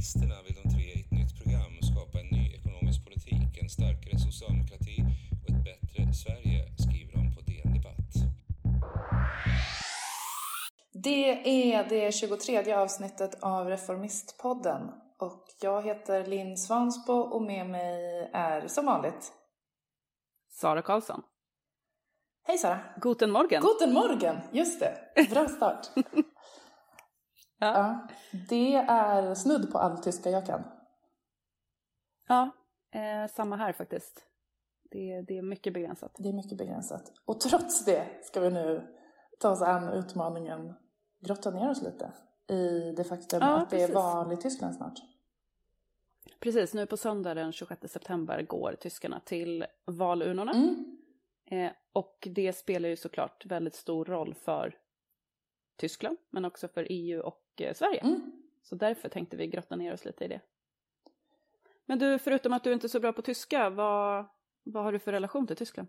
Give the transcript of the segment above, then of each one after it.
Reformisterna vill de tre i ett nytt program skapa en ny ekonomisk politik, en starkare socialdemokrati och ett bättre Sverige, skriver de på DN Debatt. Det är det 23 avsnittet av Reformistpodden och jag heter Linn Svansbo och med mig är som vanligt Sara Karlsson. Hej Sara! Guten Morgen! Guten Morgen! Just det, bra start! ja. Det är snudd på all tyska jag kan. Ja, eh, samma här faktiskt. Det, det är mycket begränsat. Det är mycket begränsat. Och trots det ska vi nu ta oss an utmaningen grotta ner oss lite i det faktum Ja, att det är precis. val i Tyskland snart. Precis, nu på söndag den 26 september går tyskarna till valurnorna. Mm. Eh, och det spelar ju såklart väldigt stor roll för Tyskland, men också för EU och eh, Sverige. Mm. Så därför tänkte vi grotta ner oss lite i det. Men du, förutom att du inte är så bra på tyska, vad, vad har du för relation till Tyskland?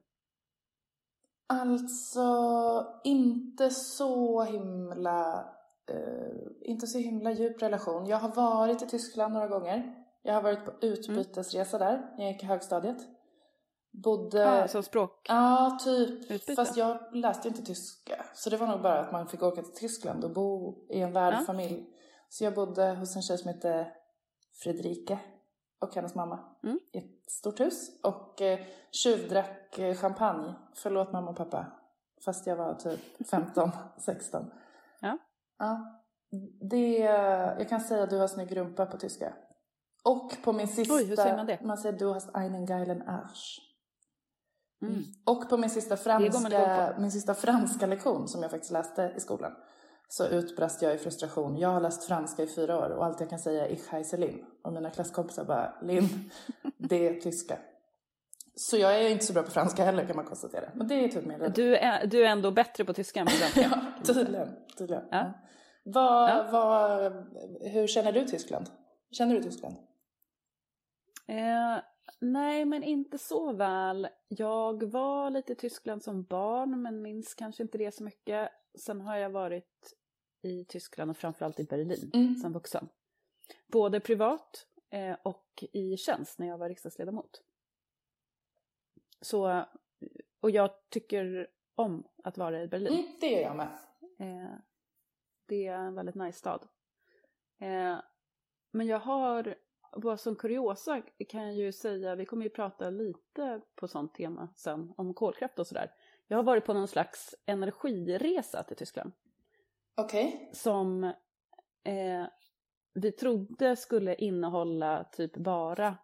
Alltså, inte så himla... eh, inte så himla djup relation. Jag har varit i Tyskland några gånger. Jag har varit på utbytesresa där när jag gick i högstadiet. Bodde... Ja, som språk? Ja, typ. Utbyte. Fast jag läste inte tyska. Så det var nog bara att man fick åka till Tyskland och bo i en värdfamilj. Så jag bodde hos en tjej som hette Fredrike och hennes mamma Mm. i ett stort hus. Och eh, tjuvdrack eh, champagne. Förlåt mamma och pappa. Fast jag var typ 15, 16. Ja. Ja. Det, jag kan säga att du har snygg rumpa på tyska. Och på min sista... Oj, hur säger man det? Man säger du hast einen geilen Arsch. Mm. Och på min sista, franska, på. min sista franska lektion som jag faktiskt läste i skolan så utbrast jag i frustration. Jag har läst franska i fyra år och allt jag kan säga är ich heiße Linn. Och mina klasskompisar bara, Linn, det är tyska. Så jag är inte så bra på franska heller kan man konstatera. Men det är typ rädd. Du, är, du är ändå bättre på tyska än på svenska. Ja, tydligen. tydligen. Ja. Ja. Vad, Ja. vad, hur känner du Tyskland? Känner du Tyskland? Eh, nej, men inte så väl. Jag var lite i Tyskland som barn, men minns kanske inte det så mycket. Sen har jag varit i Tyskland och framförallt i Berlin Mm. som vuxen. Både privat eh, och i tjänst när jag var riksdagsledamot. Så, och jag tycker om att vara i Berlin. Mm, det gör jag med. Eh, det är en väldigt nice stad. Eh, men jag har, bara som kuriosa kan jag ju säga, vi kommer ju prata lite på sånt tema sen, om kolkraft och sådär. Jag har varit på någon slags energiresa till Tyskland Okej. som eh, vi trodde skulle innehålla typ bara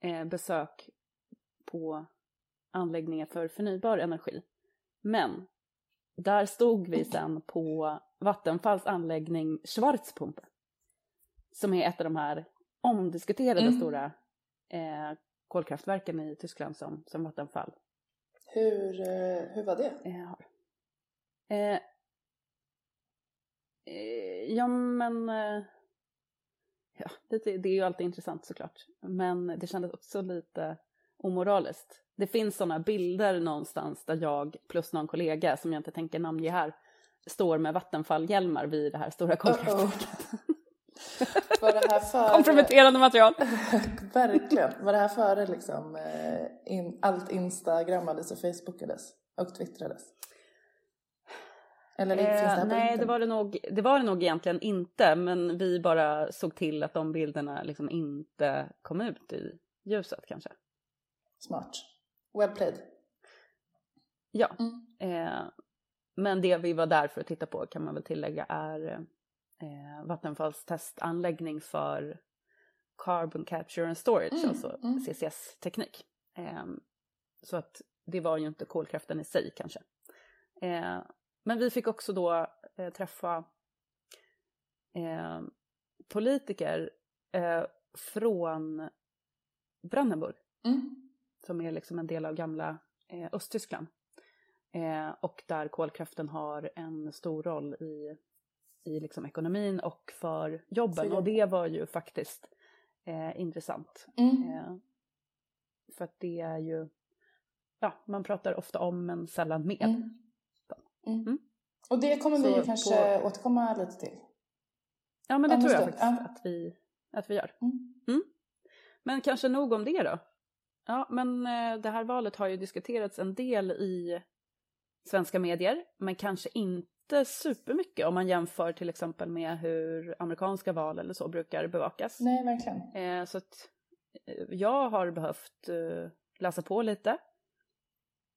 eh, besök på anläggningar för förnybar energi. Men där stod vi sen på Vattenfalls anläggning Schwarzpumpe som är ett av de här omdiskuterade Mm. stora eh, kolkraftverken i Tyskland som, som Vattenfall Hur, eh, hur var det? eh. Eh, eh, ja, men... Eh, ja, det, det är ju alltid intressant såklart. Men det kändes också lite omoraliskt. Det finns sådana bilder någonstans där jag plus någon kollega, som jag inte tänker namnge här, står med vattenfallhjälmar vid det här stora kolkraftverket. Var det här före... Komprometterande material. Verkligen. Var det här före liksom eh, in, allt instagrammades och facebookades och twittrades? Eller finns det här Eh, nej, det var det, nog, det var det nog egentligen inte, men vi bara såg till att de bilderna liksom inte kom ut i ljuset kanske. Smart. Webplayed. Ja, Mm. eh, men det vi var där för att titta på kan man väl tillägga är eh, Vattenfalls testanläggning för Carbon Capture and Storage, Mm, alltså mm. CCS-teknik. Eh, så att det var ju inte kolkraften i sig kanske. Eh, men vi fick också då eh, träffa eh, politiker eh, från Brandenburg Mm. som är liksom en del av gamla eh, Östtyskland. Eh, och där kolkraften har en stor roll i, i liksom ekonomin och för jobben. Och det var ju faktiskt eh, intressant. Mm. Eh, för att det är ju, ja, man pratar ofta om men sällan med. Mm. Mm. Mm. Och det kommer vi ju kanske på- återkomma lite till. Ja men det en tror jag stund, faktiskt ja. att vi, att vi gör. Mm. Men kanske nog om det då. Ja, men eh, det här valet har ju diskuterats en del i svenska medier, men kanske inte supermycket om man jämför till exempel med hur amerikanska val eller så brukar bevakas. Nej, verkligen. Eh, så att eh, jag har behövt eh, läsa på lite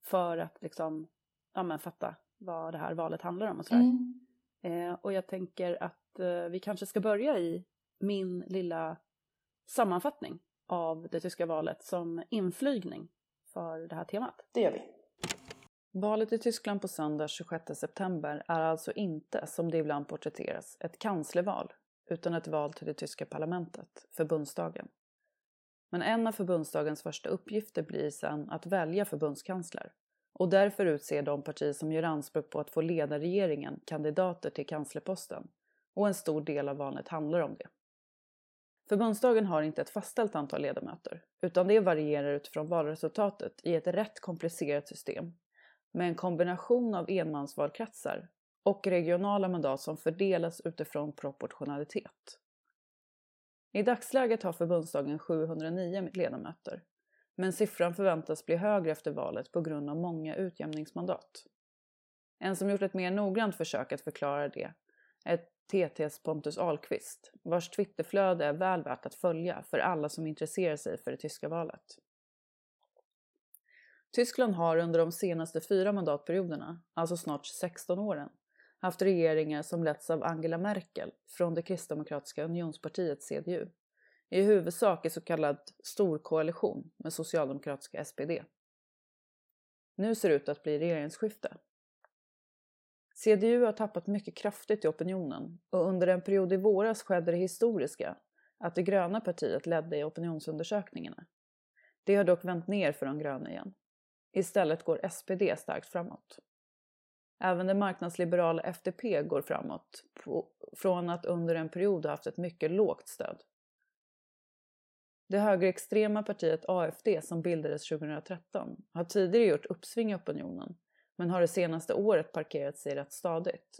för att liksom, ja, men fatta vad det här valet handlar om och sådär. Mm. Eh, och jag tänker att eh, vi kanske ska börja i min lilla sammanfattning av det tyska valet som inflygning för det här temat. Det gör vi. Valet i Tyskland på söndag 26 september är alltså inte, som det ibland porträtteras, ett kanslerval utan ett val till det tyska parlamentet, förbundsdagen. Men en av förbundsdagens första uppgifter blir sedan att välja förbundskansler och därför utser de partier som gör anspråk på att få leda regeringen kandidater till kanslerposten och en stor del av valet handlar om det. Förbundsdagen har inte ett fastställt antal ledamöter utan det varierar utifrån valresultatet i ett rätt komplicerat system med en kombination av enmansvalkretsar och regionala mandat som fördelas utifrån proportionalitet. I dagsläget har förbundsdagen 709 ledamöter, men siffran förväntas bli högre efter valet på grund av många utjämningsmandat. En som gjort ett mer noggrant försök att förklara det är TTs Pontus Ahlqvist, vars Twitterflöde är väl värt att följa för alla som intresserar sig för det tyska valet. Tyskland har under de senaste fyra mandatperioderna, alltså snart 16 åren, haft regeringar som letts av Angela Merkel från det kristdemokratiska unionspartiet CDU, i huvudsak i så kallad storkoalition med socialdemokratiska SPD. Nu ser det ut att bli regeringsskifte. CDU har tappat mycket kraftigt i opinionen och under en period i våras skedde det historiska att det gröna partiet ledde i opinionsundersökningarna. Det har dock vänt ner för de gröna igen. Istället går SPD starkt framåt. Även det marknadsliberala FDP går framåt från att under en period ha haft ett mycket lågt stöd. Det högerextrema partiet AFD som bildades 2013 har tidigare gjort uppsving i opinionen men har det senaste året parkerat sig rätt stadigt.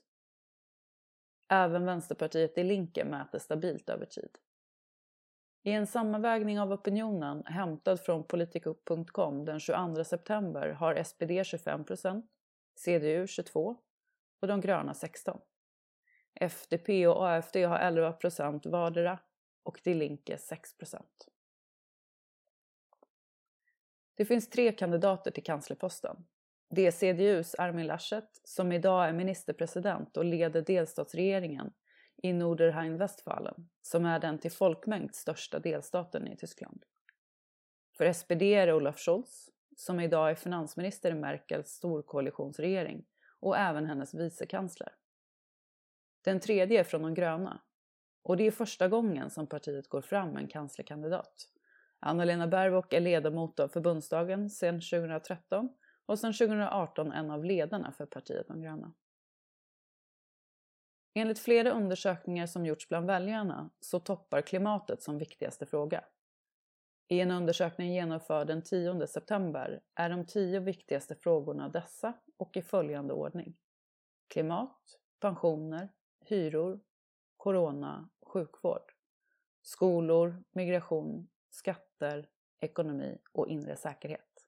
Även Vänsterpartiet i Linke mäter stabilt över tid. I en sammanvägning av opinionen hämtad från Politico.com den 22 september har SPD 25%, CDU 22 och de gröna 16. FDP och AFD har 11% vardera och Die Linke 6%. Det finns tre kandidater till kanslerposten. Det är CDUs Armin Laschet, som idag är ministerpresident och leder delstatsregeringen i Nordrhein-Westfalen som är den till folkmängd största delstaten i Tyskland. För SPD är det Olaf Scholz, som idag är finansminister i Merkels storkoalitionsregering och även hennes vicekansler. Den tredje är från de gröna, och det är första gången som partiet går fram med en kanslerkandidat. Anna-Lena Baerbock är ledamot av förbundsdagen sedan 2013 och sedan 2018 en av ledarna för partiet De gröna. Enligt flera undersökningar som gjorts bland väljarna så toppar klimatet som viktigaste fråga. I en undersökning genomförd den 10 september är de tio viktigaste frågorna dessa och i följande ordning. Klimat, pensioner, hyror, corona, sjukvård, skolor, migration, skatter, ekonomi och inre säkerhet.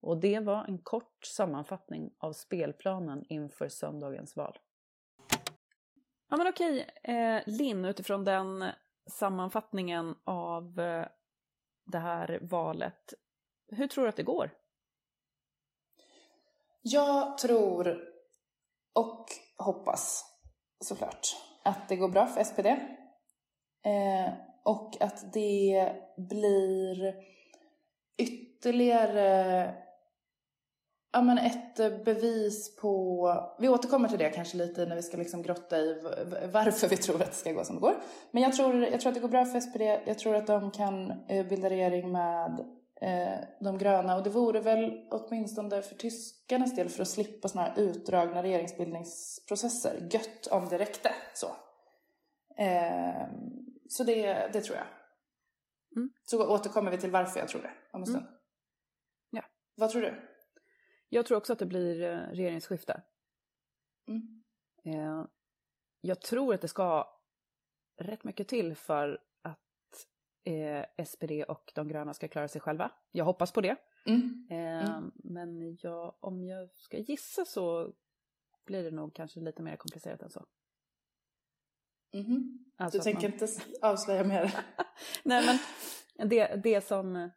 Och det var en kort sammanfattning av spelplanen inför söndagens val. Ja men okej, eh, Linn, utifrån den sammanfattningen av eh, det här valet, hur tror du att det går? Jag tror och hoppas såklart att det går bra för SPD. Eh, och att det blir ytterligare ja, men ett bevis på, vi återkommer till det kanske lite när vi ska liksom grotta i varför vi tror att det ska gå som det går. Men jag tror, jag tror att det går bra för SPD, jag tror att de kan eh, bilda regering med eh, de gröna och det vore väl åtminstone för tyskarnas del för att slippa sådana här utdragna regeringsbildningsprocesser gött om det räckte så. Eh, så det, det tror jag. Mm. Så återkommer vi till varför jag tror det om en stund. Mm. Ja. Vad tror du? Jag tror också att det blir eh, regeringsskifte. Mm. Eh, jag tror att det ska rätt mycket till för att eh, SPD och de gröna ska klara sig själva. Jag hoppas på det. Mm. Eh, Mm. Men jag, om jag ska gissa så blir det nog kanske lite mer komplicerat än så. Mhm. Alltså Du tänker man- inte avslöja mer? Nej men det, det som,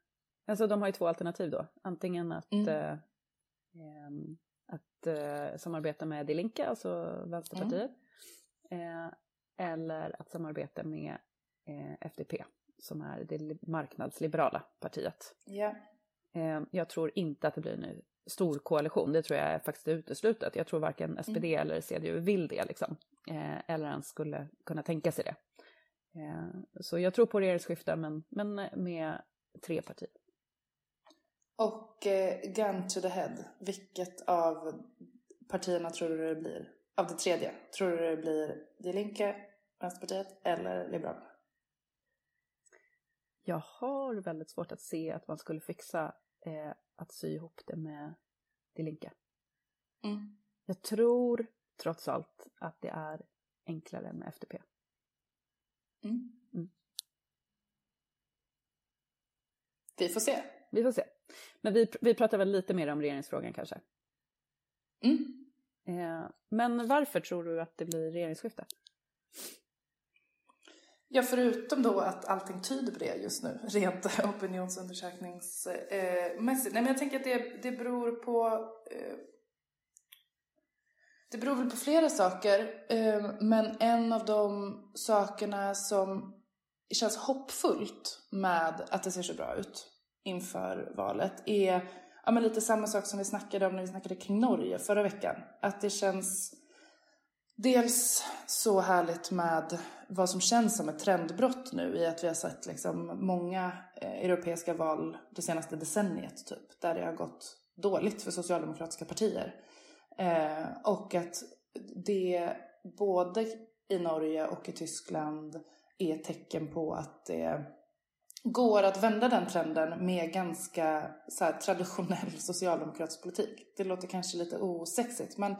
alltså de har ju två alternativ då. Antingen att, Mm. eh, att eh, samarbeta med Die Linke, alltså Vänsterpartiet. Eh, eller att samarbeta med eh, FDP, som är det li- marknadsliberala partiet. Eh, jag tror inte att det blir en stor koalition, det tror jag är faktiskt uteslutet. Jag tror varken SPD eller CDU vill det liksom. Eh, eller ens skulle kunna tänka sig det. Eh, så jag tror på regeringsskifte men, men med tre partier. Och eh, gun to the head. Vilket av partierna tror du det blir? Av det tredje. Tror du det blir Die Linke, Vänsterpartiet eller Liberalerna? Jag har väldigt svårt att se att man skulle fixa eh, att sy ihop det med Die Linke. Mm. Jag tror trots allt att det är enklare med FDP. Mm. Mm. Vi får se. Vi får se. Men vi, vi pratar väl lite mer om regeringsfrågan kanske. Mm. Eh, men varför tror du att det blir regeringsskifte? Ja, förutom då att allting tyder på det just nu, rent opinionsundersökningsmässigt. Nej, men jag tänker att det, det beror på... Eh, det beror väl på flera saker, eh, men en av de sakerna som känns hoppfullt med att det ser så bra ut inför valet är ja, men lite samma sak som vi snackade om när vi snackade kring Norge förra veckan. Att det känns dels så härligt med vad som känns som ett trendbrott nu i att vi har sett liksom många eh, europeiska val det senaste decenniet typ, där det har gått dåligt för socialdemokratiska partier. Eh, och att det både i Norge och i Tyskland är tecken på att det går att vända den trenden med ganska så här, traditionell socialdemokratisk politik. Det låter kanske lite osexigt men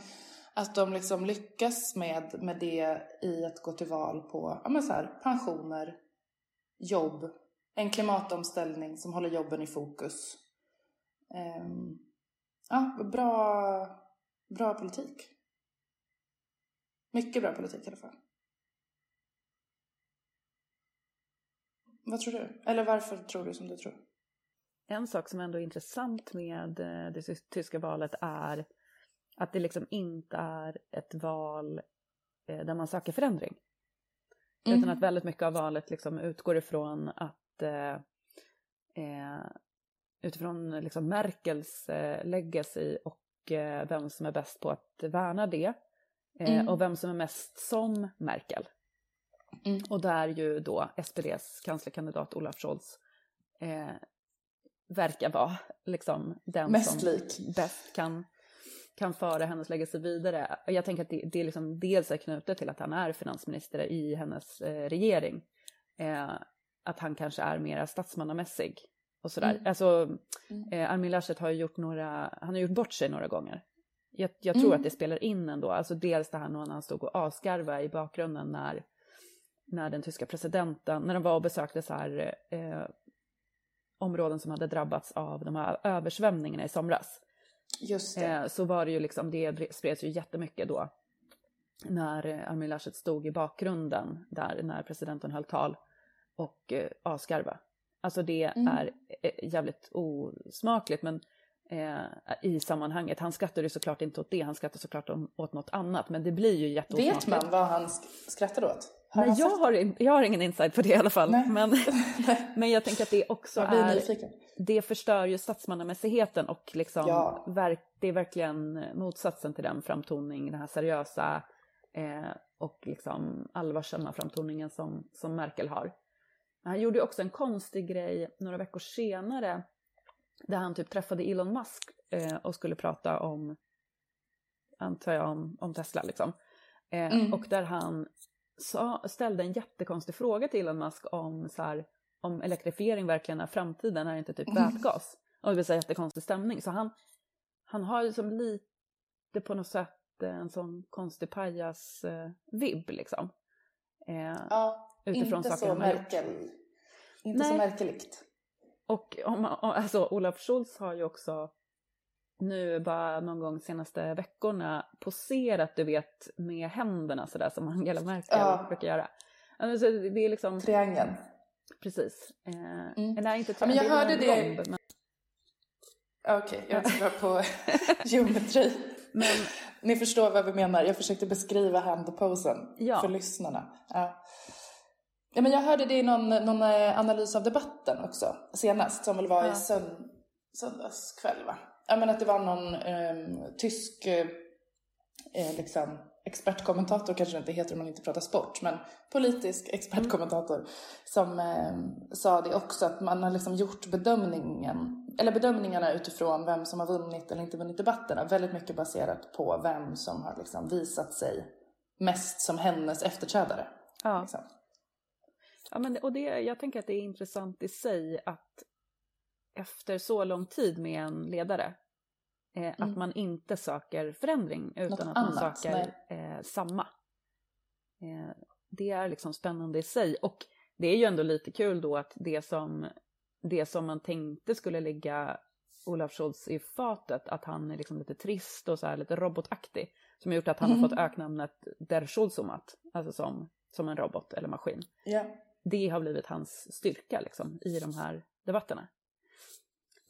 att de liksom lyckas med, med det i att gå till val på ja, men så här, pensioner, jobb, en klimatomställning som håller jobben i fokus. Um, ja, bra, bra politik. Mycket bra politik i alla fall. Vad tror du? Eller varför tror du som du tror? En sak som ändå är intressant med eh, det ty- tyska valet är att det liksom inte är ett val eh, där man söker förändring. Mm. Utan att väldigt mycket av valet liksom utgår ifrån att eh, eh, utifrån liksom Merkels eh, legacy och eh, vem som är bäst på att värna det. Eh, Mm. Och vem som är mest som Merkel. Mm. Och där ju då SPDs kanslerkandidat Olaf Scholz eh, verkar vara liksom den Mest som lik. bäst kan, kan föra hennes legacy vidare. Jag tänker att det, det är liksom dels är knutet till att han är finansminister i hennes eh, regering. Eh, att han kanske är mer statsmannamässig och sådär. Mm. Alltså, Mm. eh, Armin Laschet har gjort några, han har gjort bort sig några gånger. Jag, jag tror Mm. att det spelar in ändå, alltså dels det här när han stod och asgarvade i bakgrunden när, när den tyska presidenten, när de var och besökte så här, eh, områden som hade drabbats av de här översvämningarna i somras. Just det. Eh, så var det ju liksom, det spreds ju jättemycket då. När eh, Armin Laschet stod i bakgrunden där när presidenten höll tal och eh, asgarva. Alltså det Mm. är eh, jävligt osmakligt men eh, i sammanhanget. Han skrattade ju såklart inte åt det, han skrattade såklart om, åt något annat men det blir ju jätteosmakligt. Vet man vad han sk- skrattade åt? Nej, han jag har, jag har ingen insight på det i alla fall. Nej. Men, men jag tänker att det också är det förstör ju statsmannamässigheten och liksom Ja. verk, det är verkligen motsatsen till den framtoning, den här seriösa eh, och liksom allvarsamma framtoningen som, som Merkel har. Han gjorde ju också en konstig grej några veckor senare där han typ träffade Elon Musk eh, och skulle prata om, antar jag, om, om Tesla liksom. Eh, Mm. Och där han sa, ställde en jättekonstig fråga till Elon Musk om så här, om elektrifiering verkligen är framtiden, är det inte typ Mm. vätgas? Och det vill säga jättekonstig stämning. Så han, han har ju som lite på något sätt en sån konstig pajas-vibb liksom. Eh, Ja, utifrån inte så. Merkel. Inte Nej. så märkligt. Och om alltså, Olaf Scholz har ju också nu bara någon gång senaste veckorna poserat, du vet, med händerna sådär som Angela Merkel Ja. brukar göra. Alltså, det är liksom, Triangeln. precis. Eh, Mm. Nej, inte Ja, men jag hörde det- romb, men, Okej, jag inte så bra på geometri. men Ni förstår vad vi menar. Jag försökte beskriva handposen Ja. för lyssnarna. Ja. Ja, men jag hörde det i någon, någon eh, analys av debatten också senast som väl var Ja. i sönd, söndagskväll va? Ja men att det var någon ehm, tysk eh, eh, liksom, expertkommentator kanske det inte heter om man inte pratar sport men politisk expertkommentator som eh, sa det också att man har liksom gjort bedömningen eller bedömningarna utifrån vem som har vunnit eller inte vunnit debatterna väldigt mycket baserat på vem som har liksom visat sig mest som hennes efterträdare. ja. Liksom. Ja, men, och det, jag tänker att det är intressant i sig att efter så lång tid med en ledare eh, Mm. att man inte söker förändring utan Något att man annat, söker eh, samma. Eh, det är liksom spännande i sig och det är ju ändå lite kul då att det som, det som man tänkte skulle ligga Olaf Scholz i fatet, att han är liksom lite trist och så här lite robotaktig, som har gjort att han Mm. har fått öknamnet Der Scholzomat, alltså som, som en robot eller maskin Ja. det har blivit hans styrka liksom, i de här debatterna.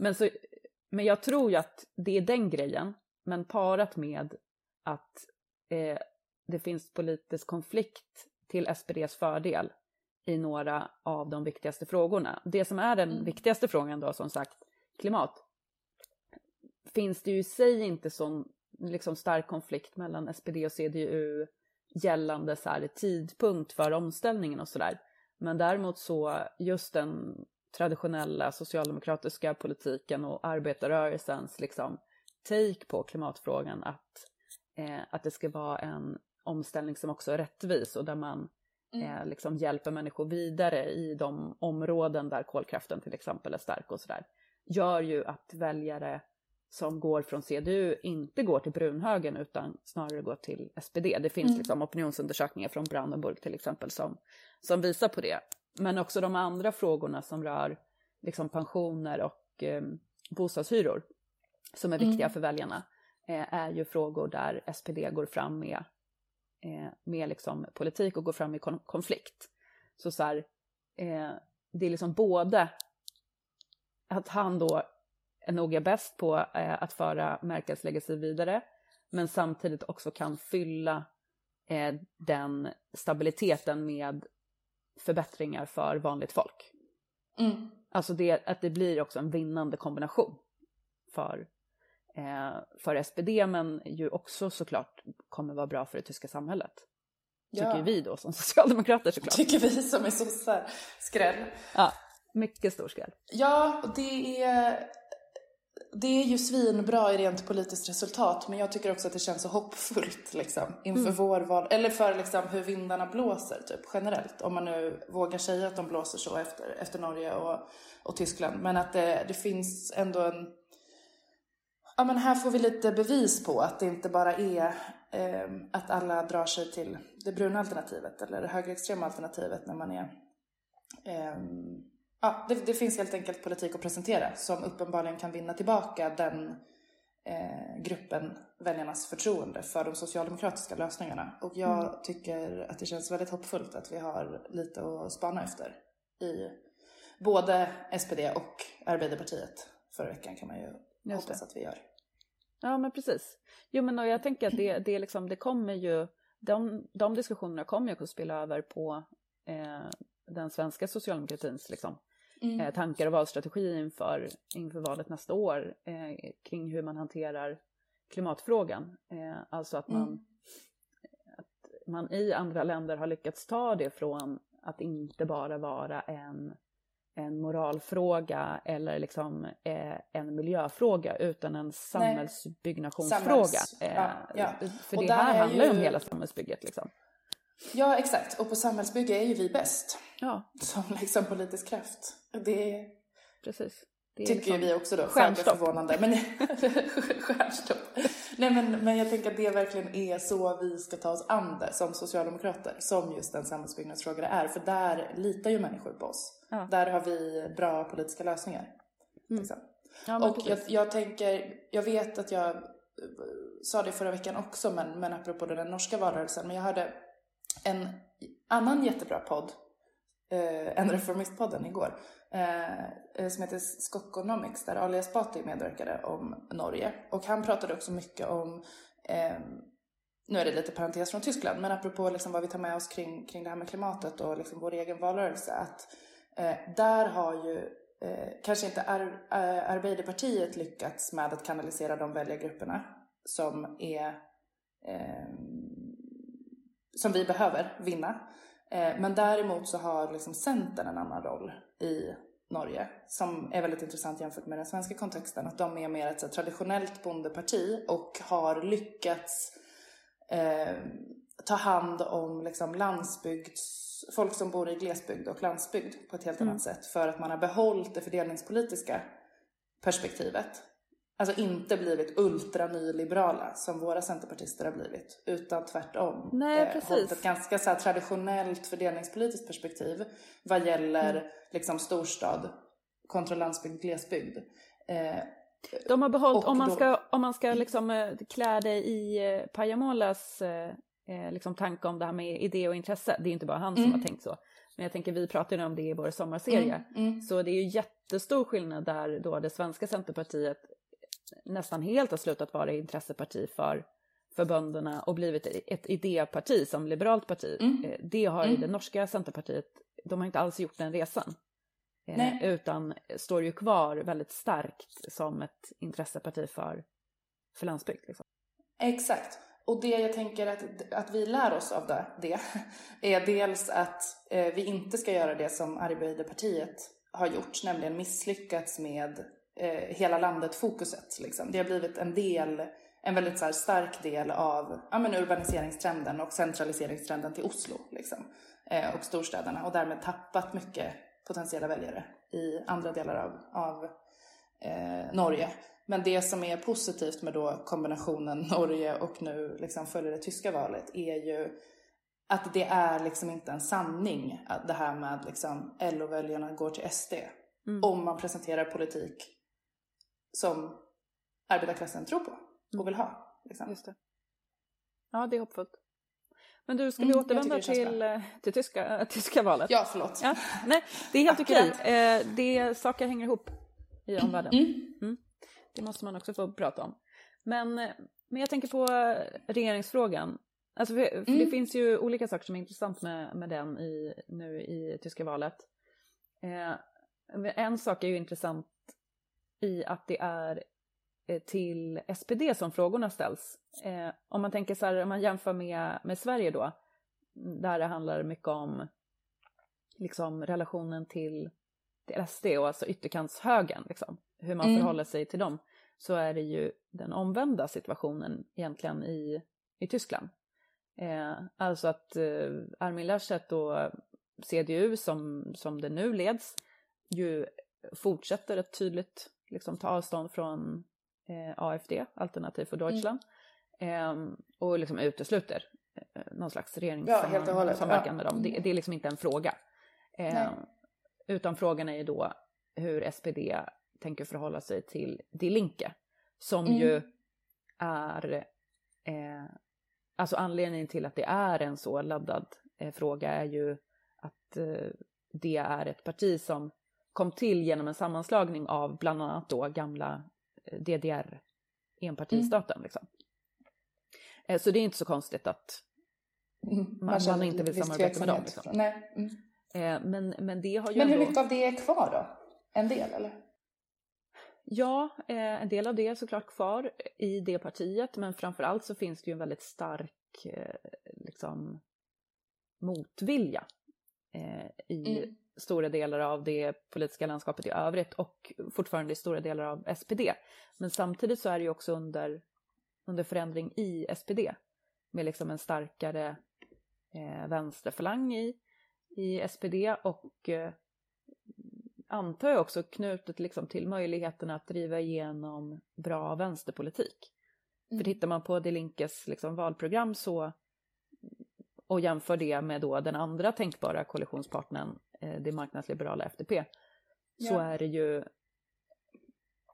Men, så, men jag tror ju att det är den grejen, men parat med att eh, det finns politisk konflikt till SPDs fördel i några av de viktigaste frågorna. Det som är den Mm. viktigaste frågan då, som sagt, klimat, finns det ju i sig inte sån liksom, stark konflikt mellan SPD och CDU gällande så här, tidpunkt för omställningen och sådär. Men däremot så just den traditionella socialdemokratiska politiken och arbetarrörelsens liksom take på klimatfrågan att, eh, att det ska vara en omställning som också är rättvis och där man eh, liksom hjälper människor vidare i de områden där kolkraften till exempel är stark och sådär. Gör ju att väljare som går från CDU inte går till brunhögern utan snarare går till SPD. Det finns Mm. liksom opinionsundersökningar från Brandenburg till exempel som, som visar på det. Men också de andra frågorna som rör liksom pensioner och eh, bostadshyror som är viktiga Mm. för väljarna eh, är ju frågor där SPD går fram med, eh, med liksom politik och går fram i kon- konflikt. Så så här, eh, det är liksom både att han då är nog är bäst på eh, att föra Merkels legacy vidare men samtidigt också kan fylla eh, den stabiliteten med förbättringar för vanligt folk. Mm. Alltså det, att det blir också en vinnande kombination för, eh, för SPD men ju också såklart kommer vara bra för det tyska samhället. Tycker Ja. vi då som socialdemokrater såklart. Tycker vi som är sossar. Skräll. Ja, mycket stor skräll. Ja, och det är, det är ju svinbra i rent politiskt resultat men jag tycker också att det känns så hoppfullt liksom inför Mm. vår val, eller för liksom hur vindarna blåser typ generellt. Om man nu vågar säga att de blåser så efter, efter Norge och, och Tyskland. Men att det, det finns ändå en Ja men här får vi lite bevis på att det inte bara är eh, att alla drar sig till det bruna alternativet eller det högerextrema alternativet när man är eh, Ja, det, det finns helt enkelt politik att presentera som uppenbarligen kan vinna tillbaka den eh, gruppen väljarnas förtroende för de socialdemokratiska lösningarna. Och jag tycker att det känns väldigt hoppfullt att vi har lite att spana efter i både SPD och Arbeiderpartiet förra veckan kan man ju Just hoppas att vi gör. Ja, men precis. Jo, men och jag tänker att det, det, liksom, det kommer ju, de, de diskussionerna kommer ju att spela över på eh, den svenska socialdemokratins liksom, eh, tankar och valstrategi inför, inför valet nästa år eh, kring hur man hanterar klimatfrågan. Eh, alltså att man, Mm. att man i andra länder har lyckats ta det från att inte bara vara en, en moralfråga eller liksom, eh, en miljöfråga utan en samhällsbyggnationsfråga. Samhälls- Eh, ja, ja. För Och det här är handlar ju om hela samhällsbygget. Liksom. Ja, exakt. Och på samhällsbygge är ju vi bäst Ja, som liksom politisk kraft. Det precis. Det tycker liksom- vi också då. Stjärnstopp. förvånande. Men stjärnstopp. Nej men, men jag tänker att det verkligen är så vi ska ta oss an det som socialdemokrater, som just en samhällsbyggnadsfråga det är. För där litar ju människor på oss. Ja. Där har vi bra politiska lösningar. Mm. Liksom. Ja, Och jag, jag tänker, jag vet att jag eh, sa det förra veckan också, men, men apropå den norska valrörelsen, men jag hörde en annan jättebra podd, eh, en Reformistpodden igår, eh, eh som heter Skockonomics, där Ali Esbati medverkade om Norge. Och han pratade också mycket om, eh, nu är det lite parentes från Tyskland, men apropå liksom vad vi tar med oss kring, kring det här med klimatet och liksom vår egen valrörelse, att eh, där har ju eh, kanske inte Ar eh, Arbeiderpartiet lyckats med att kanalisera de väljargrupperna som är ehm, som vi behöver vinna. Eh, men däremot så har liksom Centern en annan roll i Norge som är väldigt intressant jämfört med den svenska kontexten. Att de är mer ett traditionellt bondeparti och har lyckats eh, ta hand om liksom, landsbygds folk som bor i glesbygd och landsbygd på ett helt Mm. annat sätt för att man har behållit det fördelningspolitiska perspektivet. Alltså inte blivit ultra-nyliberala som våra centerpartister har blivit, utan tvärtom. Nej, precis. hållit ett ganska så här, traditionellt fördelningspolitiskt perspektiv vad gäller Mm. liksom, storstad kontra landsbygd, glesbygd. Eh, De har behållit, om man ska, om man ska liksom eh, klä det i eh, Pajamolas eh, eh, liksom tanke om det här med idé och intresse, det är inte bara han som Mm. har tänkt så, men jag tänker vi pratade om det i vår sommarserie, mm, mm. så det är ju jättestor skillnad där då det svenska Centerpartiet nästan helt har slutat vara intresseparti för, för bönderna och blivit ett idéparti som liberalt parti. Mm. Eh, Det har Mm. det norska Centerpartiet, de har inte alls gjort den resan. Eh, Nej. utan står ju kvar väldigt starkt som ett intresseparti för, för landsbygd. Liksom. Exakt. Och det jag tänker att, att vi lär oss av det, det är dels att eh, vi inte ska göra det som Arbeiderpartiet har gjort, nämligen misslyckats med eh, hela landet-fokuset. Liksom. Det har blivit en del, en väldigt så här, stark del av ja, men urbaniseringstrenden och centraliseringstrenden till Oslo liksom, eh, och storstäderna och därmed tappat mycket potentiella väljare i andra delar av, av eh, Norge. Men det som är positivt med då kombinationen Norge och nu liksom följer det tyska valet är ju att det är liksom inte en sanning att det här med liksom LO-väljarna går till SD. Mm. Om man presenterar politik som arbetarklassen tror på och vill ha. Liksom. Just det. Ja, det är hoppfullt. Men du, ska Mm, vi jag återvända till, eh, till tyska, äh, tyska valet? Ja, förlåt. Ja, nej, det är helt okej. Eh, det, saker hänger ihop i omvärlden. Mm. Det måste man också få prata om. Men, eh, men jag tänker på eh, regeringsfrågan. Alltså för, för det Mm. finns ju olika saker som är intressant med, med den i, nu i tyska valet. Eh, en sak är ju intressant i att det är eh, till SPD som frågorna ställs. Eh, om man tänker så här, om man jämför med, med Sverige då, där det handlar mycket om liksom relationen till, till SD och alltså ytterkantshögern, liksom, hur man Mm. förhåller sig till dem, så är det ju den omvända situationen egentligen i, i Tyskland. Eh, alltså att eh, Armin Laschet och CDU som, som det nu leds ju fortsätter att tydligt liksom, ta avstånd från eh, AFD, Alternativ för Deutschland, eh, och liksom utesluter eh, någon slags regeringssamverkan ja. med dem. Det, det är liksom inte en fråga. Eh, Nej. utan frågan är ju då hur SPD tänker förhålla sig till Die Linke, som Mm. ju är eh, Alltså anledningen till att det är en så laddad eh, fråga är ju att eh, det är ett parti som kom till genom en sammanslagning av bland annat då gamla eh, DDR, enpartistaten liksom. Eh, så det är inte så konstigt att, Mm. man känner inte vill samarbeta med dem, liksom. Nej. Mm. eh, men, men det har ju Men hur ändå... mycket av det är kvar då? En del eller? Ja, en del av det är såklart kvar i det partiet, men framför allt så finns det ju en väldigt stark liksom, motvilja i Mm. Stora delar av det politiska landskapet i övrigt och fortfarande i stora delar av SPD. Men samtidigt så är det ju också under, under förändring i SPD med liksom en starkare eh, vänsterfalang i, i SPD och eh, antar jag också knutet liksom till möjligheten att driva igenom bra vänsterpolitik. För tittar man på De Linkes liksom, valprogram så och jämför det med då den andra tänkbara koalitionspartnern, eh, det marknadsliberala FDP, så Ja. är det ju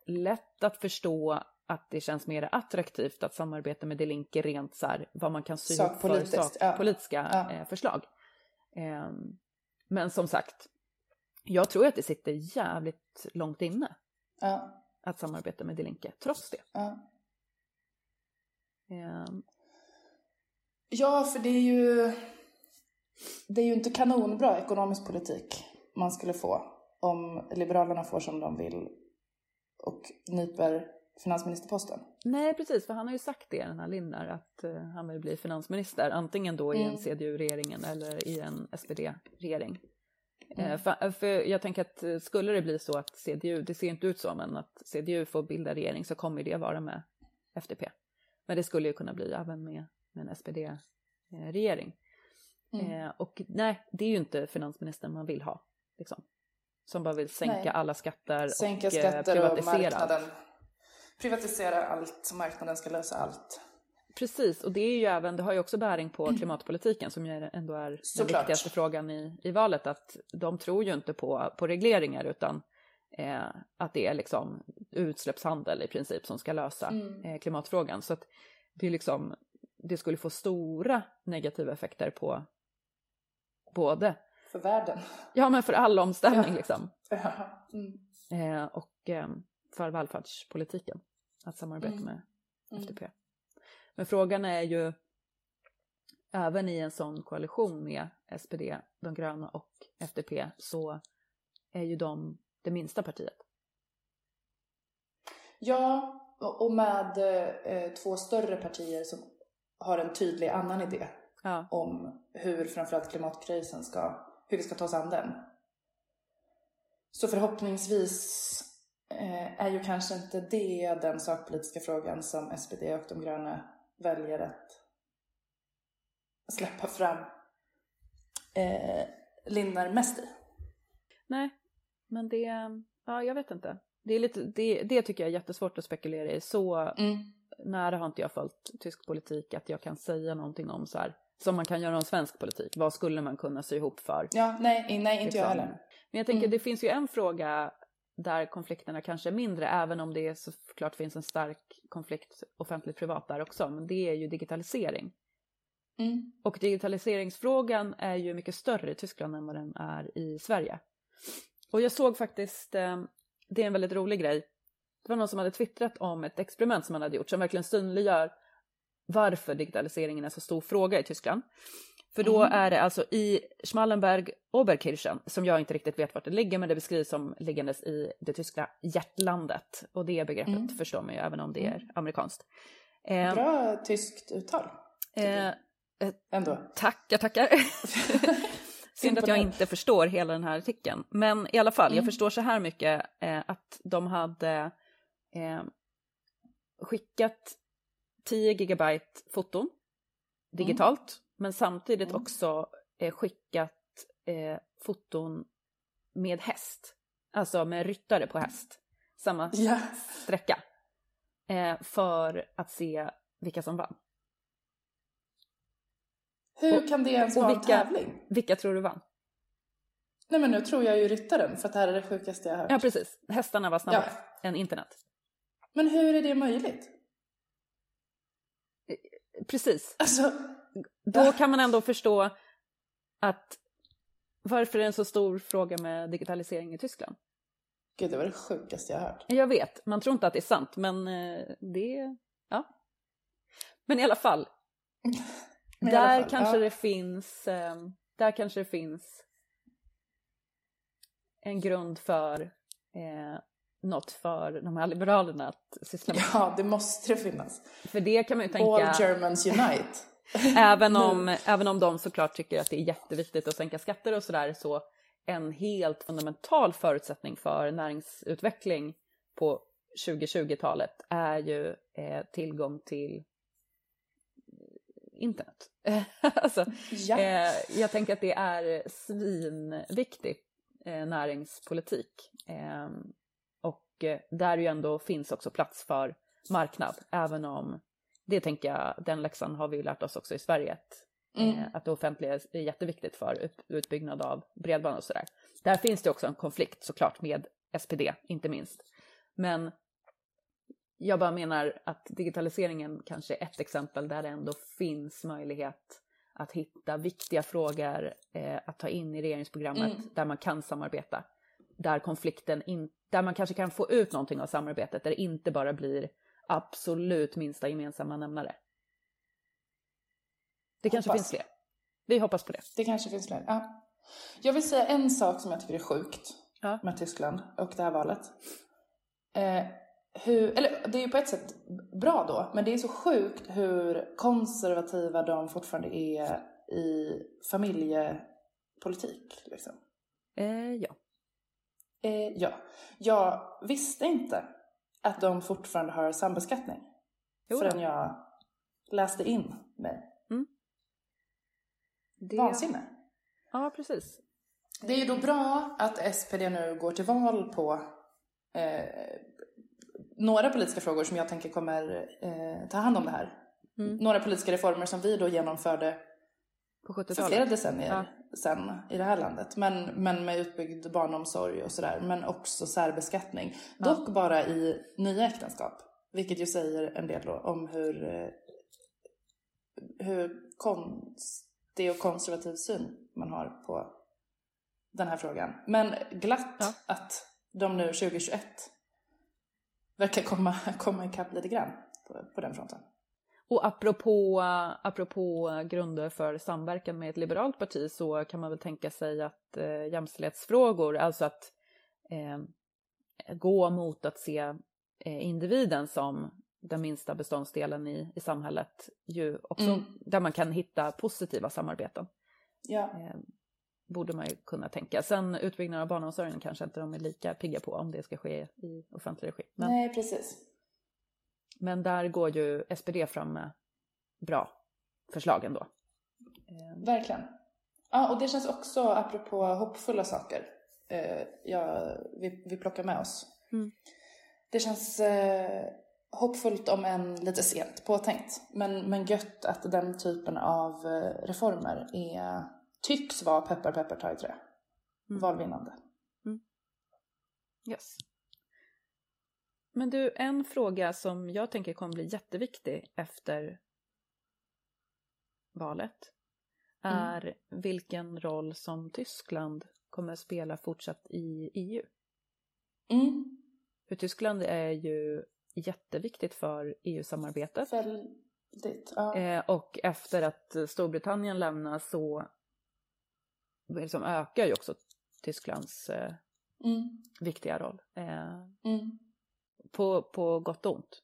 lätt att förstå att det känns mer attraktivt att samarbeta med De Linke rent så här, vad man kan sy ihop för Sakpolitiskt, ja. sakpolitiska Ja. eh, förslag. Ehm, men som sagt, jag tror att det sitter jävligt långt inne att samarbeta med De Linke, trots det. Ja. För det är ju... Det är ju inte kanonbra ekonomisk politik man skulle få om Liberalerna får som de vill och nyper finansministerposten. Nej, precis, för han har ju sagt det, den här Lindner, att eh, han vill bli finansminister, antingen då i en Mm. CDU-regeringen eller i en SPD-regering. Eh, Mm. för, för jag tänker att eh, skulle det bli så att CDU, det ser inte ut så, men att CDU får bilda regering så kommer det vara med FDP. Men det skulle ju kunna bli även med, med en SPD-regering. Mm. Eh, och nej, det är ju inte finansministern man vill ha, liksom. Som bara vill sänka Nej. alla skatter Sänka och eh, skatter och privatisera allt. marknaden. Privatisera allt, marknaden ska lösa allt. Precis, och det är ju även, det har ju också bäring på klimatpolitiken som ju ändå är den Såklart. viktigaste frågan i, i valet, att de tror ju inte på, på regleringar utan eh, att det är liksom utsläppshandel i princip som ska lösa Mm. eh, klimatfrågan. Så att det är liksom, det skulle få stora negativa effekter på både, För världen. ja men för all omställning Ja. liksom, Ja. Mm. eh, och eh, för välfärdspolitiken, att samarbeta Mm. med Mm. FDP. Men frågan är ju, även i en sån koalition med SPD, de gröna och FDP, så är ju de det minsta partiet. Ja, och och med eh, två större partier som har en tydlig annan idé Ja, om hur framförallt klimatkrisen ska, hur vi ska ta oss an den. Så förhoppningsvis eh, är ju kanske inte det den sakpolitiska frågan som SPD och de gröna väljer att släppa fram eh, Lindner mest i. nej, men det, ja jag vet inte. Det, är lite, det, det tycker jag är jättesvårt att spekulera i. Så Mm. Nära har inte jag följt tysk politik att jag kan säga någonting om så här, som man kan göra om svensk politik. Vad skulle man kunna sy ihop för? Ja, nej, nej inte jag Liksom. heller. Men jag tänker, Mm. det finns ju en fråga där konflikterna kanske är mindre, även om det såklart finns en stark konflikt offentligt-privat där också, men det är ju digitalisering. Mm. Och digitaliseringsfrågan är ju mycket större i Tyskland än vad den är i Sverige. Och jag såg faktiskt, eh, det är en väldigt rolig grej, det var någon som hade twittrat om ett experiment som man hade gjort som verkligen synliggör varför digitaliseringen är så stor fråga i Tyskland. För då Mm. är det alltså i Schmallenberg Oberkirchen, som jag inte riktigt vet vart det ligger, men det beskrivs som liggandes i det tyska hjärtlandet. Och det begreppet Mm. förstår man ju även om det är Mm. amerikanskt. Eh, Bra tyskt uttal, eh, ändå. tackar, tackar. Synd att jag inte förstår hela den här artikeln. Men i alla fall, jag Mm. förstår så här mycket eh, att de hade eh, skickat 10 gigabyte foton digitalt, men samtidigt Mm. också eh, skickat eh, foton med häst. Alltså med ryttare på häst. Samma Ja. sträcka. Eh, för att se vilka som vann. Hur Och- kan det ens vara en vilka- tävling? Vilka tror du vann? Nej men nu tror jag ju ryttaren för att det här är det sjukaste jag har hört. Ja, precis. Hästarna var snabbare Ja. än internet. Men hur är det möjligt? Precis. Alltså, Då kan man ändå förstå att varför är det en så stor fråga med digitalisering i Tyskland? gud det var det sjukaste jag hört. Jag vet, man tror inte att det är sant, men eh, det... Ja. Men i alla fall, i alla där fall, kanske ja. det finns... Eh, där kanske det finns en grund för eh, något för de här liberalerna att syssla med. Ja, det måste det finnas. För det kan man ju tänka... All Germans unite. Även om, även om de såklart tycker att det är jätteviktigt att sänka skatter och sådär så en helt fundamental förutsättning för näringsutveckling på 2020-talet är ju eh, tillgång till internet. alltså, Ja. eh, jag tänker att det är svinviktig eh, näringspolitik. Eh, eh, där ju ändå finns också plats för marknad, även om det tänker jag, den läxan har vi ju lärt oss också i Sverige. Att, Mm. eh, att det offentliga är jätteviktigt för ut, utbyggnad av bredband och sådär. Där finns det också en konflikt såklart med SPD, inte minst. Men jag bara menar att digitaliseringen kanske är ett exempel där det ändå finns möjlighet att hitta viktiga frågor eh, att ta in i regeringsprogrammet Mm. där man kan samarbeta. Där konflikten in, där man kanske kan få ut någonting av samarbetet, där det inte bara blir absolut minsta gemensamma nämnare. Det kanske Hoppas. finns fler. Vi hoppas på det. Det kanske finns fler. Ja. Jag vill säga en sak som jag tycker är sjukt Ja. med Tyskland och det här valet. Eh, hur, eller det är ju på ett sätt bra då, men det är så sjukt hur konservativa de fortfarande är i familjepolitik. Liksom. Eh, ja. Eh, ja, jag visste inte att de fortfarande har sambeskattning Jo förrän jag läste in mig. Det... Vansinne. Ja, precis. Det är ju då bra att SPD nu går till val på eh, några politiska frågor som jag tänker kommer eh, ta hand om det här. Mm. Några politiska reformer som vi då genomförde På för 70-talet. flera decennier Ja. sen i det här landet. Men, men med utbyggd barnomsorg och sådär. Men också särbeskattning. Ja. Dock bara i nya äktenskap. Vilket ju säger en del då om hur, eh, hur konstig och konservativ syn man har på den här frågan. Men glatt Ja. att de nu 2021 verkar komma, komma ikapp lite grann på, på den fronten. Och apropå, apropå grunder för samverkan med ett liberalt parti så kan man väl tänka sig att eh, jämställdhetsfrågor, alltså att eh, gå mot att se eh, individen som den minsta beståndsdelen i, i samhället, ju också Mm. där man kan hitta positiva samarbeten. Ja. Eh, borde man ju kunna tänka. Sen utbyggnaden av barnomsorgen kanske inte de är lika pigga på om det ska ske i offentlig regi. Men, Nej, precis. Men där går ju SPD fram med bra förslag ändå. Eh, Verkligen. Ja, och det känns också, apropå hoppfulla saker, eh, ja, vi, vi plockar med oss. Mm. Det känns eh, hoppfullt om än lite sent påtänkt. Men, men gött att den typen av eh, reformer är, tycks vara peppar peppar ta i trä. Mm. Valvinnande. Yes. Men du, en fråga som jag tänker kommer bli jätteviktig efter valet Mm. är vilken roll som Tyskland kommer att spela fortsatt i EU. Mm. För Tyskland är ju jätteviktigt för EU-samarbetet. Väldigt. Ja. Eh, och efter att Storbritannien lämnar så liksom ökar ju också Tysklands eh, Mm. viktiga roll. Eh, Mm. På, på gott och ont.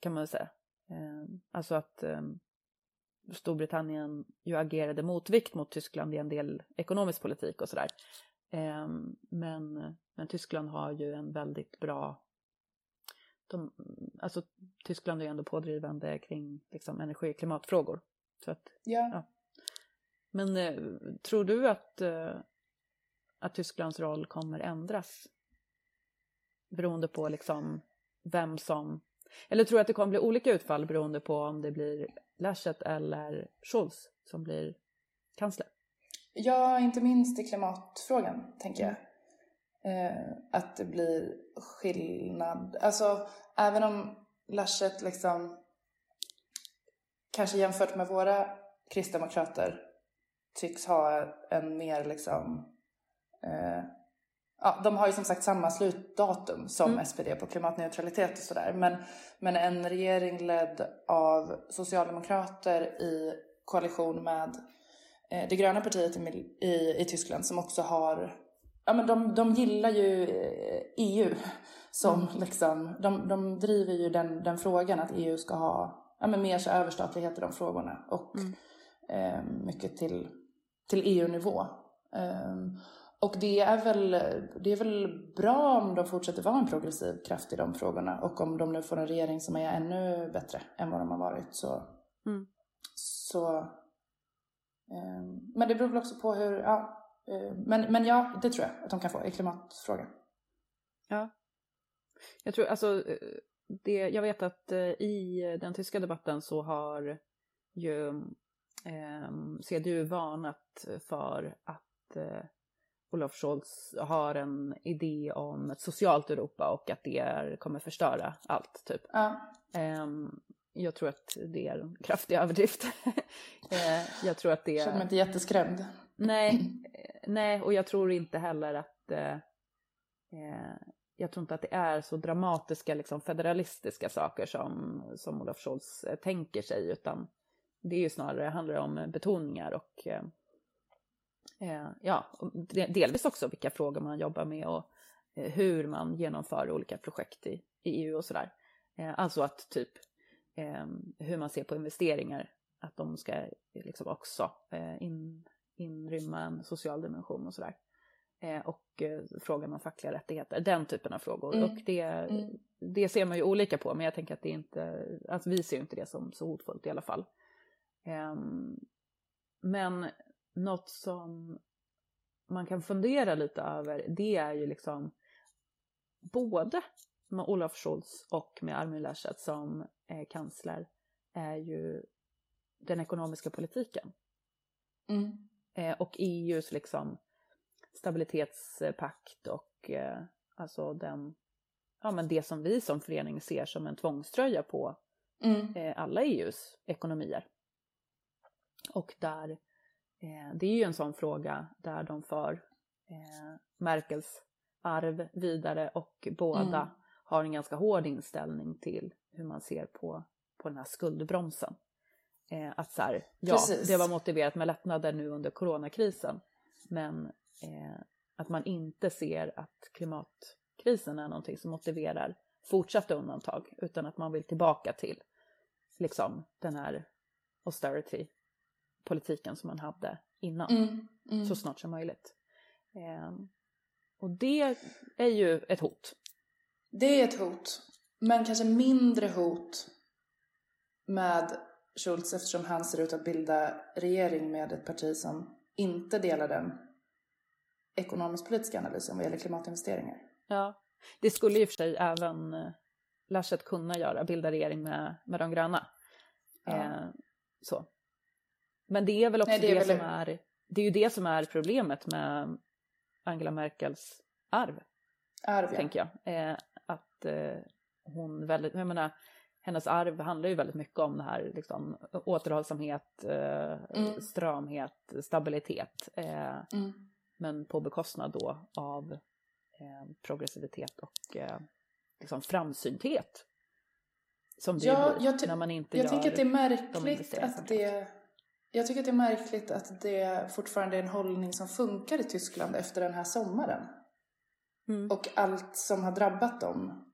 Kan man väl säga. Eh, alltså att eh, Storbritannien ju agerade motvikt mot Tyskland i en del ekonomisk politik och sådär. Eh, men, men Tyskland har ju en väldigt bra de, alltså Tyskland är ju ändå pådrivande kring liksom, energi och klimatfrågor. Så att, Ja. Ja. men eh, tror du att, eh, att Tysklands roll kommer ändras? Beroende på liksom vem som... Eller tror du att det kommer bli olika utfall beroende på om det blir Laschet eller Scholz som blir kansler? Ja, inte minst i klimatfrågan, tänker jag. Eh, att det blir skillnad. Alltså, även om Laschet liksom kanske jämfört med våra kristdemokrater tycks ha en mer liksom eh, Ja, de har ju som sagt samma slutdatum som Mm. SPD på klimatneutralitet och sådär. Men, men en regering ledd av socialdemokrater i koalition med eh, det gröna partiet i, i, i Tyskland som också har, ja men de, de gillar ju eh, EU som liksom, de, de driver ju den, den frågan att EU ska ha, ja men mer så överstatlighet i de frågorna och Mm. eh, mycket till, till EU-nivå. Ehm, och det är, väl, det är väl bra om de fortsätter vara en progressiv kraft i de frågorna och om de nu får en regering som är ännu bättre än vad de har varit så... Mm. så ehm, men det beror väl också på hur... Ja, eh, men, men ja, det tror jag att de kan få i klimatfrågan. Jag tror alltså, eh, det, jag vet att eh, i den tyska debatten så har ju eh, CDU varnat för att eh, Olof Scholz har en idé om ett socialt Europa och att det är, kommer förstöra allt. Typ. Ja. Eh, jag tror att det är en kraftig överdrift. eh, jag tror att det Jag känner mig inte jätteskrämd. Nej, eh, nej, och jag tror inte heller att eh, eh, jag tror inte att det är så dramatiska liksom, federalistiska saker som, som Olof Scholz tänker sig, utan det är ju snarare handlar om betoningar och eh, ja, delvis också vilka frågor man jobbar med och eh, hur man genomför olika projekt i, i EU och sådär. Eh, alltså att typ eh, hur man ser på investeringar, att de ska eh, liksom också eh, in, inrymma en social dimension och sådär. Och frågan om fackliga rättigheter, den typen av frågor. Mm. Och det, Mm. det ser man ju olika på, men jag tänker att det inte, alltså vi ser ju inte det som så hotfullt i alla fall. Ehm, men något som man kan fundera lite över, det är ju liksom både med Olaf Scholz och med Armin Laschet som eh, kansler är ju den ekonomiska politiken. Mm. Eh, och EUs liksom stabilitetspakt och eh, alltså den, ja men det som vi som förening ser som en tvångströja på Mm. alla EUs ekonomier. Och där, eh, det är ju en sån fråga där de för eh, Merkels arv vidare och båda Mm. har en ganska hård inställning till hur man ser på, på den här skuldbromsen. Eh, att så här, ja, Precis. det var motiverat med lättnader nu under coronakrisen, men eh, att man inte ser att klimatkrisen är någonting som motiverar fortsatta undantag, utan att man vill tillbaka till liksom den här austerity-politiken som man hade innan, Mm. Mm. så snart som möjligt. Ehm, och det är ju ett hot. Det är ett hot, men kanske mindre hot med Schultz eftersom han ser ut att bilda regering med ett parti som inte delar den ekonomisk-politiska analysen vad gäller klimatinvesteringar. Ja. Det skulle ju för sig även eh, Laschet kunna göra, bilda regering med, med de gröna. Ja. Eh, så. Men det är väl också Nej, det det, väl- som är, det är ju det som är problemet med Angela Merkels arv, Arv, ja. tänker jag. Eh, att eh, hon väldigt, jag menar, hennes arv handlar ju väldigt mycket om det här liksom, återhållsamhet, eh, Mm. stramhet, stabilitet. Eh, Mm. men på bekostnad då av eh, progressivitet och eh, liksom framsynthet. Som det Ja, blir jag när man inte Jag gör... tycker att det är de märkligt som att det... Jag tycker att det är märkligt att det fortfarande är en hållning som funkar i Tyskland efter den här sommaren. Mm. Och allt som har drabbat dem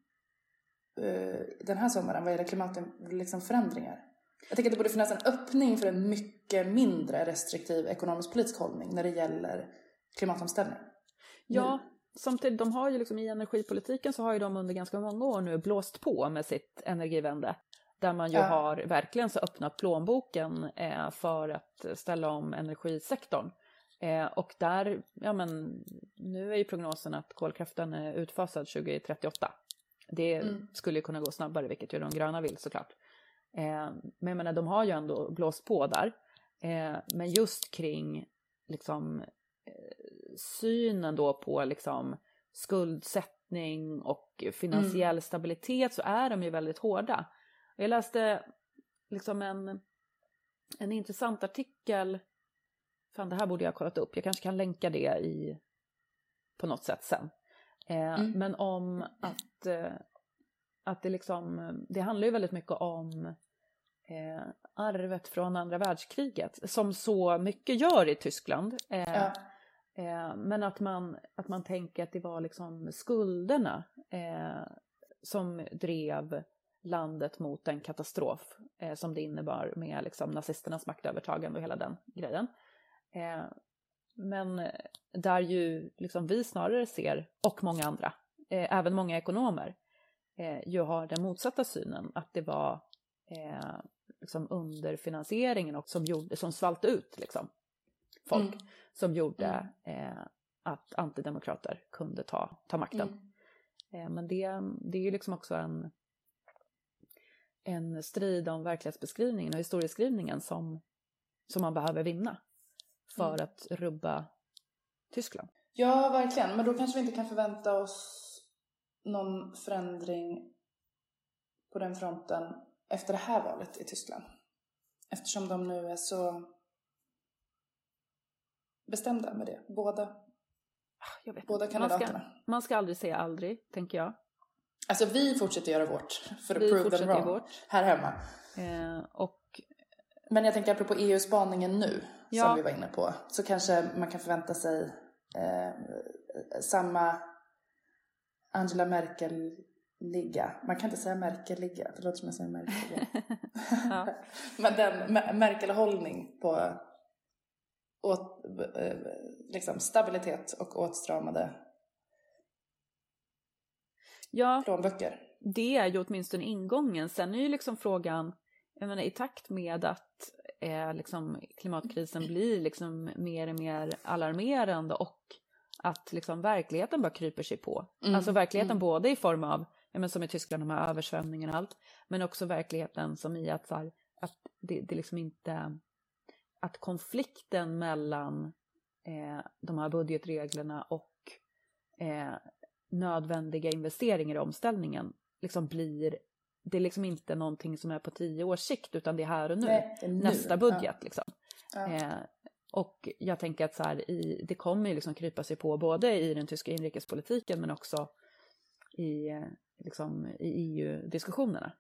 eh, den här sommaren vad gäller klimatförändringar. Liksom förändringar. jag tänker att det borde finnas en öppning för en mycket mindre restriktiv ekonomisk-politisk hållning när det gäller klimatomställning. Ja, samtidigt, de har ju liksom i energipolitiken så har ju de under ganska många år nu blåst på med sitt energivände. Där man ju Ja. har verkligen så öppnat plånboken eh, för att ställa om energisektorn. Eh, och där, ja men nu är ju prognosen att kolkraften är utfasad 2038. Det Mm. skulle ju kunna gå snabbare, vilket ju de gröna vill såklart. Eh, men jag menar, de har ju ändå blåst på där. Eh, men just kring liksom eh, synen då på liksom skuldsättning och finansiell Mm. stabilitet så är de ju väldigt hårda. Jag läste liksom en, en intressant artikel, fan det här borde jag ha kollat upp, jag kanske kan länka det i på något sätt sen. Eh, Mm. Men om att, eh, att det liksom, det handlar ju väldigt mycket om eh, arvet från andra världskriget, som så mycket gör i Tyskland. Eh, Ja. Eh, men att man, att man tänker att det var liksom skulderna eh, som drev landet mot en katastrof eh, som det innebar med liksom, nazisternas maktövertagande och hela den grejen. Eh, men där ju liksom vi snarare ser, och många andra, eh, även många ekonomer, eh, ju har den motsatta synen, att det var eh, liksom underfinansieringen och som, gjorde, som svalt ut liksom, folk Mm. som gjorde eh, att antidemokrater kunde ta, ta makten. Mm. Men det, det är ju liksom också en, en strid om verklighetsbeskrivningen och historieskrivningen som, som man behöver vinna för Mm. att rubba Tyskland. Ja, verkligen. Men då kanske vi inte kan förvänta oss någon förändring på den fronten efter det här valet i Tyskland. Eftersom de nu är så bestämda med det, båda, Ah, båda inte. man, ska, kandidaterna. man ska aldrig säga aldrig, tänker jag. Alltså vi fortsätter göra vårt för att Vi prove them wrong vårt. här hemma. Eh, och Men jag tänker apropå EU-spaningen nu, Ja. som vi var inne på, så kanske man kan förvänta sig eh, samma Angela Merkel-ligga. Man kan inte säga Merkel-ligga, det låter som jag säger Merkel. Ja. Men den Mer- Merkel-hållning på åt, eh, liksom stabilitet och åtstramade ja, plånböcker. det är ju åtminstone ingången. Sen är ju liksom frågan, jag menar i takt med att eh, liksom, klimatkrisen blir liksom mer och mer alarmerande och att liksom verkligheten bara kryper sig på. Mm, Alltså verkligheten mm. både i form av, ja, men som i Tyskland, de här översvämningarna och allt, men också verkligheten som i att, så här, att det, det liksom inte, att konflikten mellan eh, de här budgetreglerna och eh, nödvändiga investeringar i omställningen liksom blir, det är liksom inte någonting som är på tio års sikt utan det är här och nu. Nej, nu. Nästa budget liksom. Ja. Ja. Eh, och jag tänker att så här, i, det kommer ju liksom krypa sig på både i den tyska inrikespolitiken men också i, eh, liksom, i EU-diskussionerna.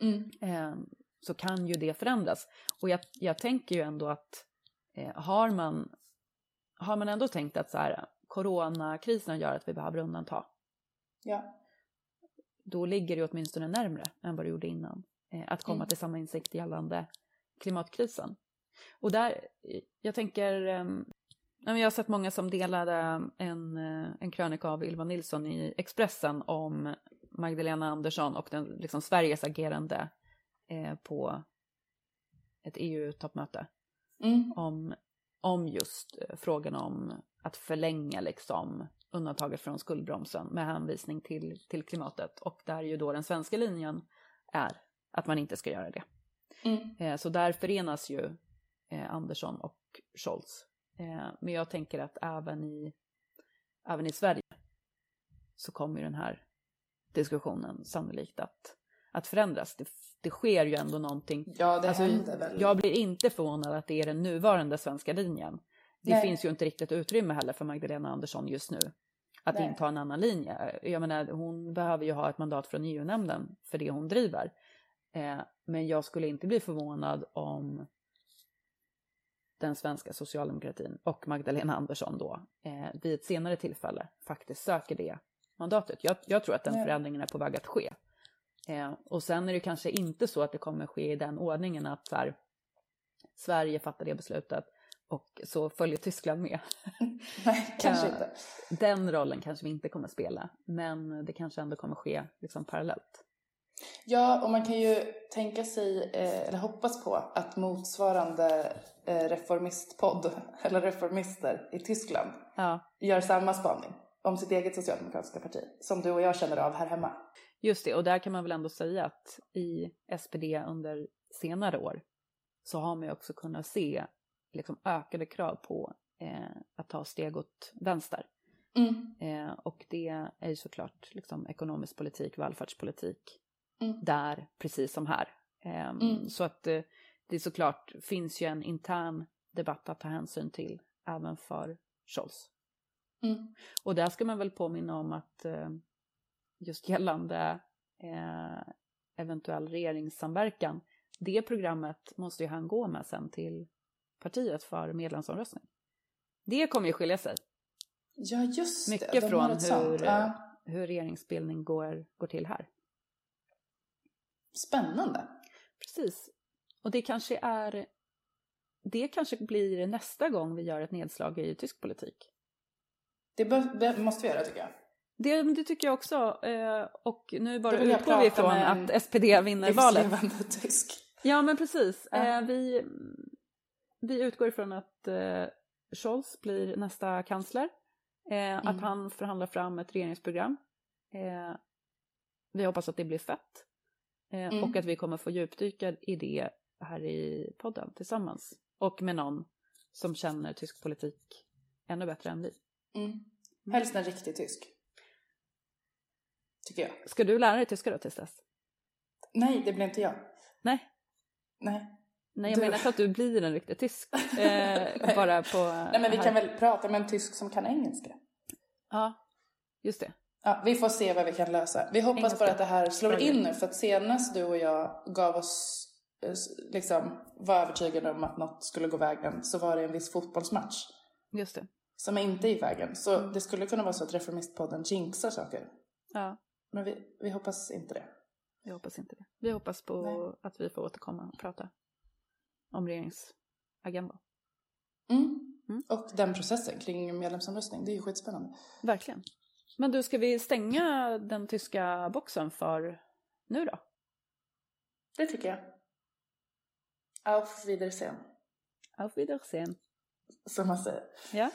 Mm. Eh, så kan ju det förändras. Och jag, jag tänker ju ändå att eh, har, man, har man ändå tänkt att så här, coronakrisen gör att vi behöver undanta, ja. då ligger det åtminstone närmre än vad det gjorde innan. Eh, att komma Mm. till samma insikt gällande klimatkrisen. Och där, jag tänker, eh, men jag har sett många som delade en, eh, en krönika av Ylva Nilsson i Expressen om Magdalena Andersson och den, liksom Sveriges agerande eh, på ett EU-toppmöte Mm. om, om just eh, frågan om att förlänga liksom undantaget från skuldbromsen med hänvisning till, till klimatet och där ju då den svenska linjen är att man inte ska göra det. Mm. Eh, så där förenas ju eh, Andersson och Scholz. Men jag tänker att även i, även i Sverige så kommer ju den här diskussionen sannolikt att, att förändras. Det, det sker ju ändå någonting Ja, det Alltså, händer väl. jag blir inte förvånad att det är den nuvarande svenska linjen. Det Nej. finns ju inte riktigt utrymme heller för Magdalena Andersson just nu att Nej. inta en annan linje. Jag menar, hon behöver ju ha ett mandat från EU-nämnden för det hon driver. Eh, men jag skulle inte bli förvånad om den svenska socialdemokratin och Magdalena Andersson då eh, vid ett senare tillfälle faktiskt söker det mandatet. Jag, jag tror att den Nej. förändringen är på väg att ske. Eh, och sen är det kanske inte så att det kommer ske i den ordningen att så här, Sverige fattar det beslutet och så följer Tyskland med. Nej, kanske inte. Den rollen kanske vi inte kommer spela, men det kanske ändå kommer ske liksom parallellt. Ja, och man kan ju tänka sig, eh, eller hoppas på, att motsvarande eh, reformistpodd, eller reformister i Tyskland, Ja, gör samma spaning om sitt eget socialdemokratiska parti, som du och jag känner av här hemma. Just det. Och där kan man väl ändå säga att i SPD under senare år så har man ju också kunnat se liksom ökade krav på eh, att ta steg åt vänster. Mm. Eh, och det är ju såklart liksom ekonomisk politik, välfärdspolitik Mm. där, precis som här. Eh, Mm. Så att eh, det såklart finns ju en intern debatt att ta hänsyn till även för Scholz. Mm. Och där ska man väl påminna om att eh, just gällande eh, eventuell regeringssamverkan, det programmet måste ju han gå med sen till partiet för medlemsomröstning. Det kommer ju skilja sig Ja, just mycket det. De från sånt. hur, Ja. hur regeringsbildning går, går till här. Spännande. Precis. Och det kanske är det kanske blir nästa gång vi gör ett nedslag i tysk politik. Det, bör, det måste vi göra tycker jag. Det, det tycker jag också. eh, Och nu bara utgår vi från att SPD vinner valet. Tysk. Ja, men precis. Ja. Eh, vi, vi utgår ifrån att eh, Scholz blir nästa kansler. Eh, Att Mm. han förhandlar fram ett regeringsprogram. Vi hoppas att det blir fett. Mm. Och att vi kommer få djupdyka i det här i podden tillsammans. Och med någon som känner tysk politik ännu bättre än vi. Mm. Helst en riktig tysk. Tycker jag. Ska du lära dig tyska då tills dess? Nej, det blir inte jag. Nej. Nej. Nej, jag Du- menar inte att du blir en riktig tysk. Eh, bara på... Nej, men vi kan väl prata med en tysk som kan engelska. Ja, just det. Ja, vi får se vad vi kan lösa. Vi hoppas Engelska. bara att det här slår in nu för att senast du och jag gav oss eh, liksom var övertygade om att något skulle gå vägen så var det en viss fotbollsmatch Just det. som inte gick vägen. Så det skulle kunna vara så att Reformistpodden jinxar saker. Ja, Men vi, vi hoppas inte det. jag hoppas inte det. Vi hoppas på Nej. att vi får återkomma och prata om regeringsagendan. Mm. Mm. Och den processen kring medlemsomröstning, det är ju skitspännande. Verkligen. Men du, ska vi stänga den tyska boxen för nu då? Det tycker jag. Auf Wiedersehen, Auf Wiedersehen. som man säger. Ja.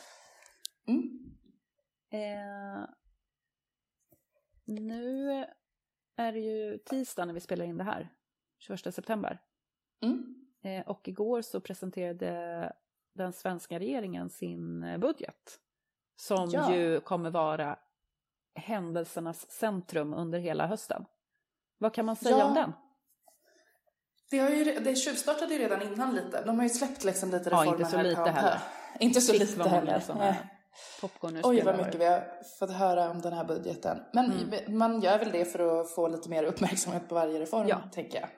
Mm. Eh, nu är det ju tisdag när vi spelar in det här, 21 september. Mm. Eh, och igår så presenterade den svenska regeringen sin eh, budget. Som Ja. ju kommer vara händelsernas centrum under hela hösten. Vad kan man säga Ja. om den? Det, har ju, det tjuvstartade ju redan innan lite. De har ju släppt liksom lite Ja, reformer inte så här lite heller. Inte så Shit, lite heller. Popcorn Oj, vad mycket vi har fått höra om den här budgeten. Men Mm. man gör väl det för att få lite mer uppmärksamhet på varje reform, Ja. tänker jag.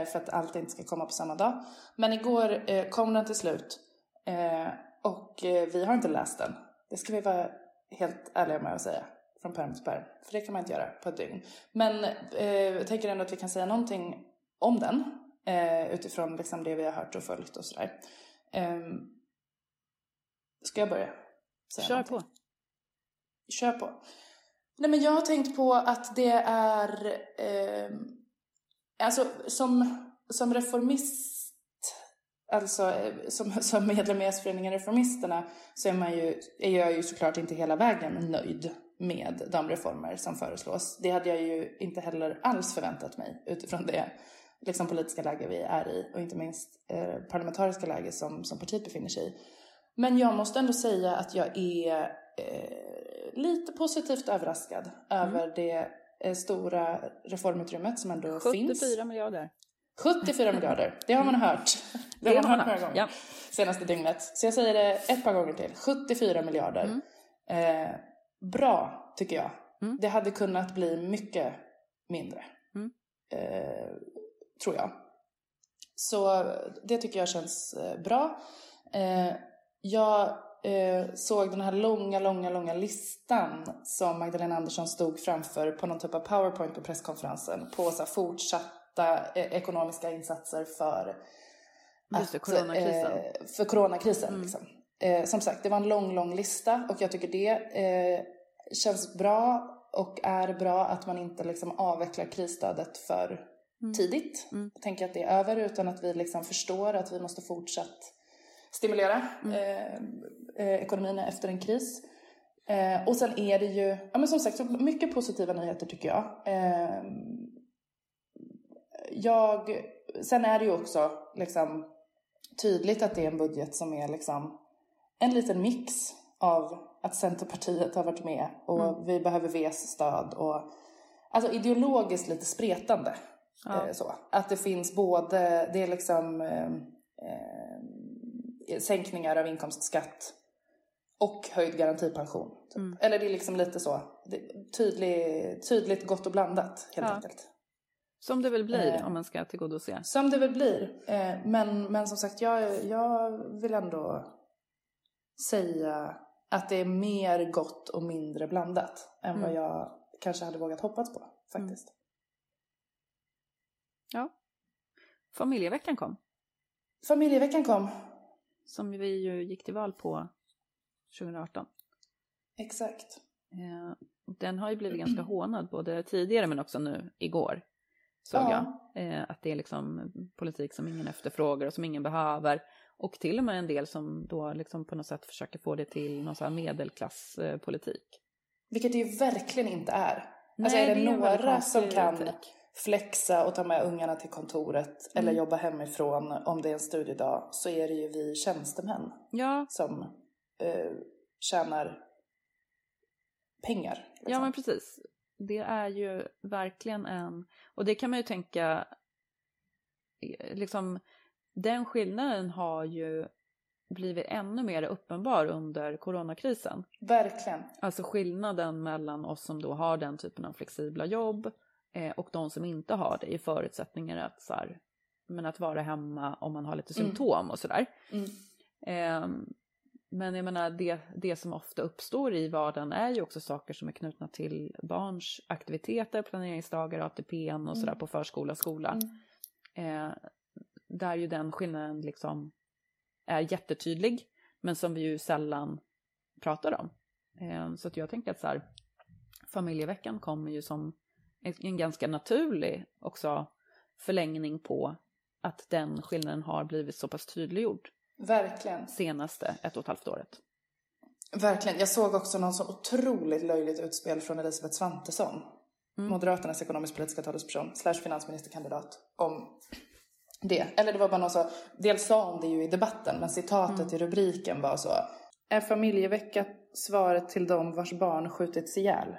Eh, för att allt inte ska komma på samma dag. Men igår eh, kom den till slut. Eh, och eh, vi har inte läst den. Det ska vi vara helt ärliga med att säga. Från pärm till pärm. För det kan man inte göra på ett dygn. Men eh, jag tänker ändå att vi kan säga någonting om den. Eh, utifrån liksom det vi har hört och följt och sådär. Eh, ska jag börja? Kör någonting? på. Kör på. Nej men jag har tänkt på att det är, eh, alltså som, som reformist, alltså eh, som, som medlem i S-föreningen Reformisterna så är, man ju, är jag ju såklart inte hela vägen nöjd med de reformer som föreslås. Det hade jag ju inte heller alls förväntat mig utifrån det liksom, politiska läge vi är i och inte minst eh, parlamentariska läge som, som partiet befinner sig i. Men jag måste ändå säga att jag är eh, lite positivt överraskad över det eh, stora reformutrymmet som ändå 74 finns. miljarder. 74 miljarder, det har man hört. Det, har man hört några gånger Ja. senaste dygnet. Så jag säger det ett par gånger till. 74 miljarder. Eh, bra, tycker jag. Mm. Det hade kunnat bli mycket mindre. Mm. Eh, tror jag. Så det tycker jag känns eh, bra. Eh, jag eh, såg den här långa, långa, långa listan som Magdalena Andersson stod framför på någon typ av powerpoint på presskonferensen på så här, fortsatta eh, ekonomiska insatser för Just det, coronakrisen. eh, för coronakrisen. Mm. Liksom. Eh, som sagt, det var en lång, lång lista och jag tycker det eh, känns bra och är bra att man inte liksom avvecklar krisstödet för Mm. tidigt. Mm. Jag tänker att det är över utan att vi liksom förstår att vi måste fortsatt stimulera Mm. eh, eh, ekonomin efter en kris. Eh, och sen är det ju, ja men som sagt, så mycket positiva nyheter tycker jag. Eh, jag. Sen är det ju också liksom tydligt att det är en budget som är liksom en liten mix av att Centerpartiet har varit med och Mm. vi behöver Vs stöd och alltså ideologiskt lite spretande. Ja. Eh, så. Att det finns både, det är liksom eh, eh, sänkningar av inkomstskatt och höjd garantipension. Typ. Mm. Eller det är liksom lite så, tydlig, tydligt gott och blandat helt Ja. enkelt. Som det väl blir Eh. om man ska tillgodose. Som det väl blir. Eh, men, men som sagt, jag, jag vill ändå säga att det är mer gott och mindre blandat än vad Mm. jag kanske hade vågat hoppas på faktiskt. Familjeveckan kom. Familjeveckan kom. Som vi ju gick till val på 2018. Exakt. Eh, Den har ju blivit ganska hånad både tidigare men också nu igår. Såg Ja. jag. Eh, Att det är liksom politik som ingen efterfrågar och som ingen behöver. Och till och med en del som då liksom på något sätt försöker få det till någon sån medelklasspolitik. Vilket det ju verkligen inte är. Nej, alltså är det, det några som kan taktik. Flexa och ta med ungarna till kontoret eller jobba hemifrån om det är en studiedag så är det ju vi tjänstemän Ja, som eh, tjänar pengar. liksom. Ja men precis. Det är ju verkligen en, och det kan man ju tänka, eh, liksom den skillnaden har ju blivit ännu mer uppenbar under coronakrisen. Verkligen. Alltså skillnaden mellan oss som då har den typen av flexibla jobb eh, och de som inte har det i förutsättningar att, så här, men att vara hemma om man har lite Mm. symptom och sådär. Mm. Ehm, men jag menar, det, det som ofta uppstår i vardagen är ju också saker som är knutna till barns aktiviteter, planeringsdagar, ATPn och sådär Mm. på förskola och skola. Eh, där ju den skillnaden liksom är jättetydlig, men som vi ju sällan pratar om. Eh, så att jag tänker att så här, familjeveckan kommer ju som en, ganska naturlig också förlängning på att den skillnaden har blivit så pass tydliggjord Verkligen. senaste ett och ett halvt året. Verkligen. Jag såg också någon så otroligt löjligt utspel från Elisabeth Svantesson. Mm. Moderaternas ekonomisk-politiska talesperson slash finansministerkandidat om det. Eller det var bara någon så, dels sa hon det ju i debatten men citatet Mm. i rubriken var så. Är familjevecka svaret till dem vars barn skjutits ihjäl?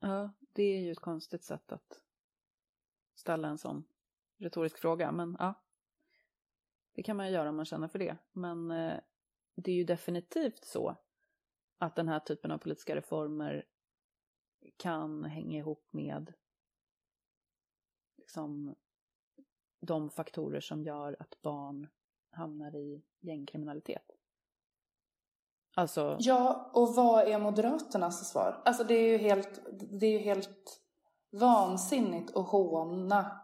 Ja, det är ju ett konstigt sätt att ställa en sån retorisk fråga, men ja. Det kan man ju göra om man känner för det. Men eh, det är ju definitivt så att den här typen av politiska reformer kan hänga ihop med liksom, de faktorer som gör att barn hamnar i gängkriminalitet. Alltså, Ja, och vad är Moderaternas svar? Alltså det är ju helt, det är ju helt vansinnigt att håna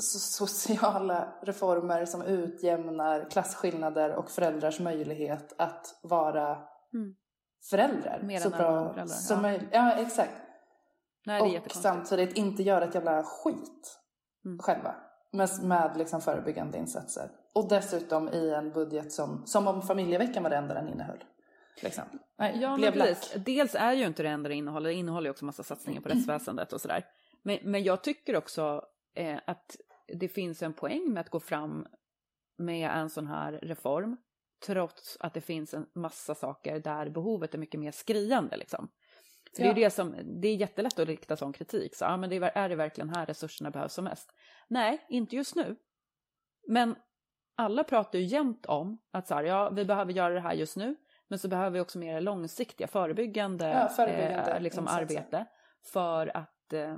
so- sociala reformer som utjämnar klasskillnader och föräldrars möjlighet att vara Mm. föräldrar. Mer så bra föräldrar, som ja. möjligt. Ja, exakt. nej, Och samtidigt inte göra ett jävla skit Mm. själva. Med, med liksom förebyggande insatser. Och dessutom i en budget som, som om familjeveckan var det enda den innehöll. Liksom. Nej, Ja, blev precis. lack. Dels är ju inte det enda det innehåller, det innehåller ju också massa satsningar på rättsväsendet och sådär. Men, men jag tycker också eh, att det finns en poäng med att gå fram med en sån här reform, trots att det finns en massa saker där behovet är mycket mer skriande. Liksom. För det är Ja. det som, det är jättelätt att rikta sån kritik. Så, ja, men det är, är det verkligen här resurserna behövs som mest? Nej, inte just nu. Men alla pratar ju jämt om att så här, ja, vi behöver göra det här just nu, men så behöver vi också mer långsiktiga förebyggande, Ja, förebyggande eh, liksom arbete för att eh,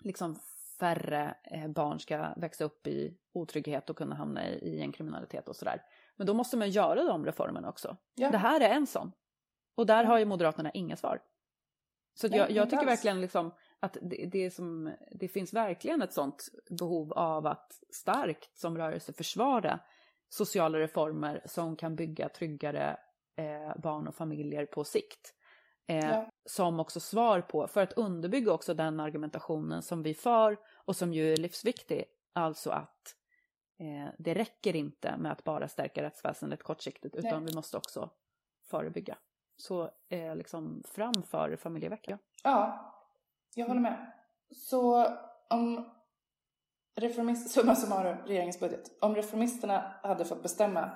liksom färre eh, barn ska växa upp i otrygghet och kunna hamna i, i en kriminalitet och sådär. Men då måste man göra de reformerna också. Ja. Det här är en sån. Och där har ju Moderaterna inga svar. Så Nej, jag, jag tycker alls. verkligen liksom att det, det, som, det finns verkligen ett sånt behov av att starkt som rörelse försvara sociala reformer som kan bygga tryggare eh, barn och familjer på sikt. Eh, Ja. Som också svar på, för att underbygga också den argumentationen som vi för och som ju är livsviktig, alltså att eh, det räcker inte med att bara stärka rättsväsendet kortsiktigt utan Nej. vi måste också förebygga. Så eh, liksom framför familjevecka. Ja, jag håller med. Så om reformist, summa summarum, regeringens budget. Om reformisterna hade fått bestämma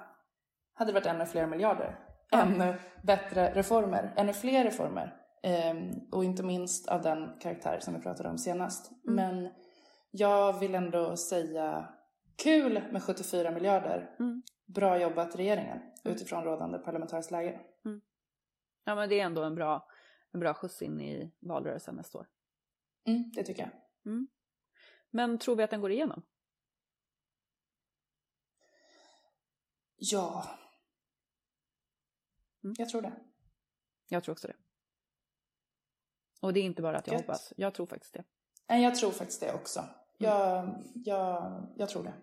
hade det varit ännu fler miljarder. Ja. Ännu bättre reformer, ännu fler reformer. Ehm, och inte minst av den karaktär som vi pratade om senast. Mm. Men jag vill ändå säga kul med 74 miljarder. Mm. Bra jobbat regeringen utifrån rådande parlamentariskt läge. Ja men det är ändå en bra, en bra skjuts in i valrörelsen nästa år. Mm, det tycker jag. Men tror vi att den går igenom? Ja. Mm. Jag tror det. Jag tror också det. Och det är inte bara att jag Gött. hoppas, jag tror faktiskt det. Nej, jag tror faktiskt det också. Jag, jag, jag tror det.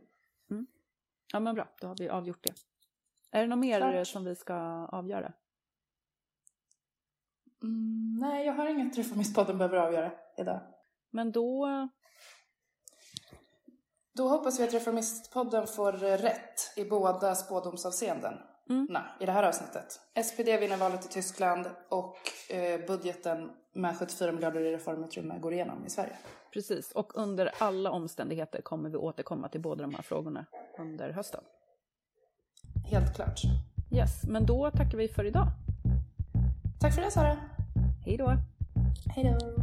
Ja men bra, då har vi avgjort det. Är det något mer Klart. som vi ska avgöra? Mm, nej, jag har inget Reformistpodden behöver avgöra idag. Men då, Då hoppas vi att Reformistpodden får rätt i båda spådomsavseenden Mm. na, i det här avsnittet. SPD vinner valet i Tyskland och eh, budgeten med 74 miljarder i reformutrymme går igenom i Sverige. Precis, och under alla omständigheter kommer vi återkomma till båda de här frågorna under hösten. Helt klart. Yes, men då tackar vi för idag. Tack för det Sara. Hej då! Hej då.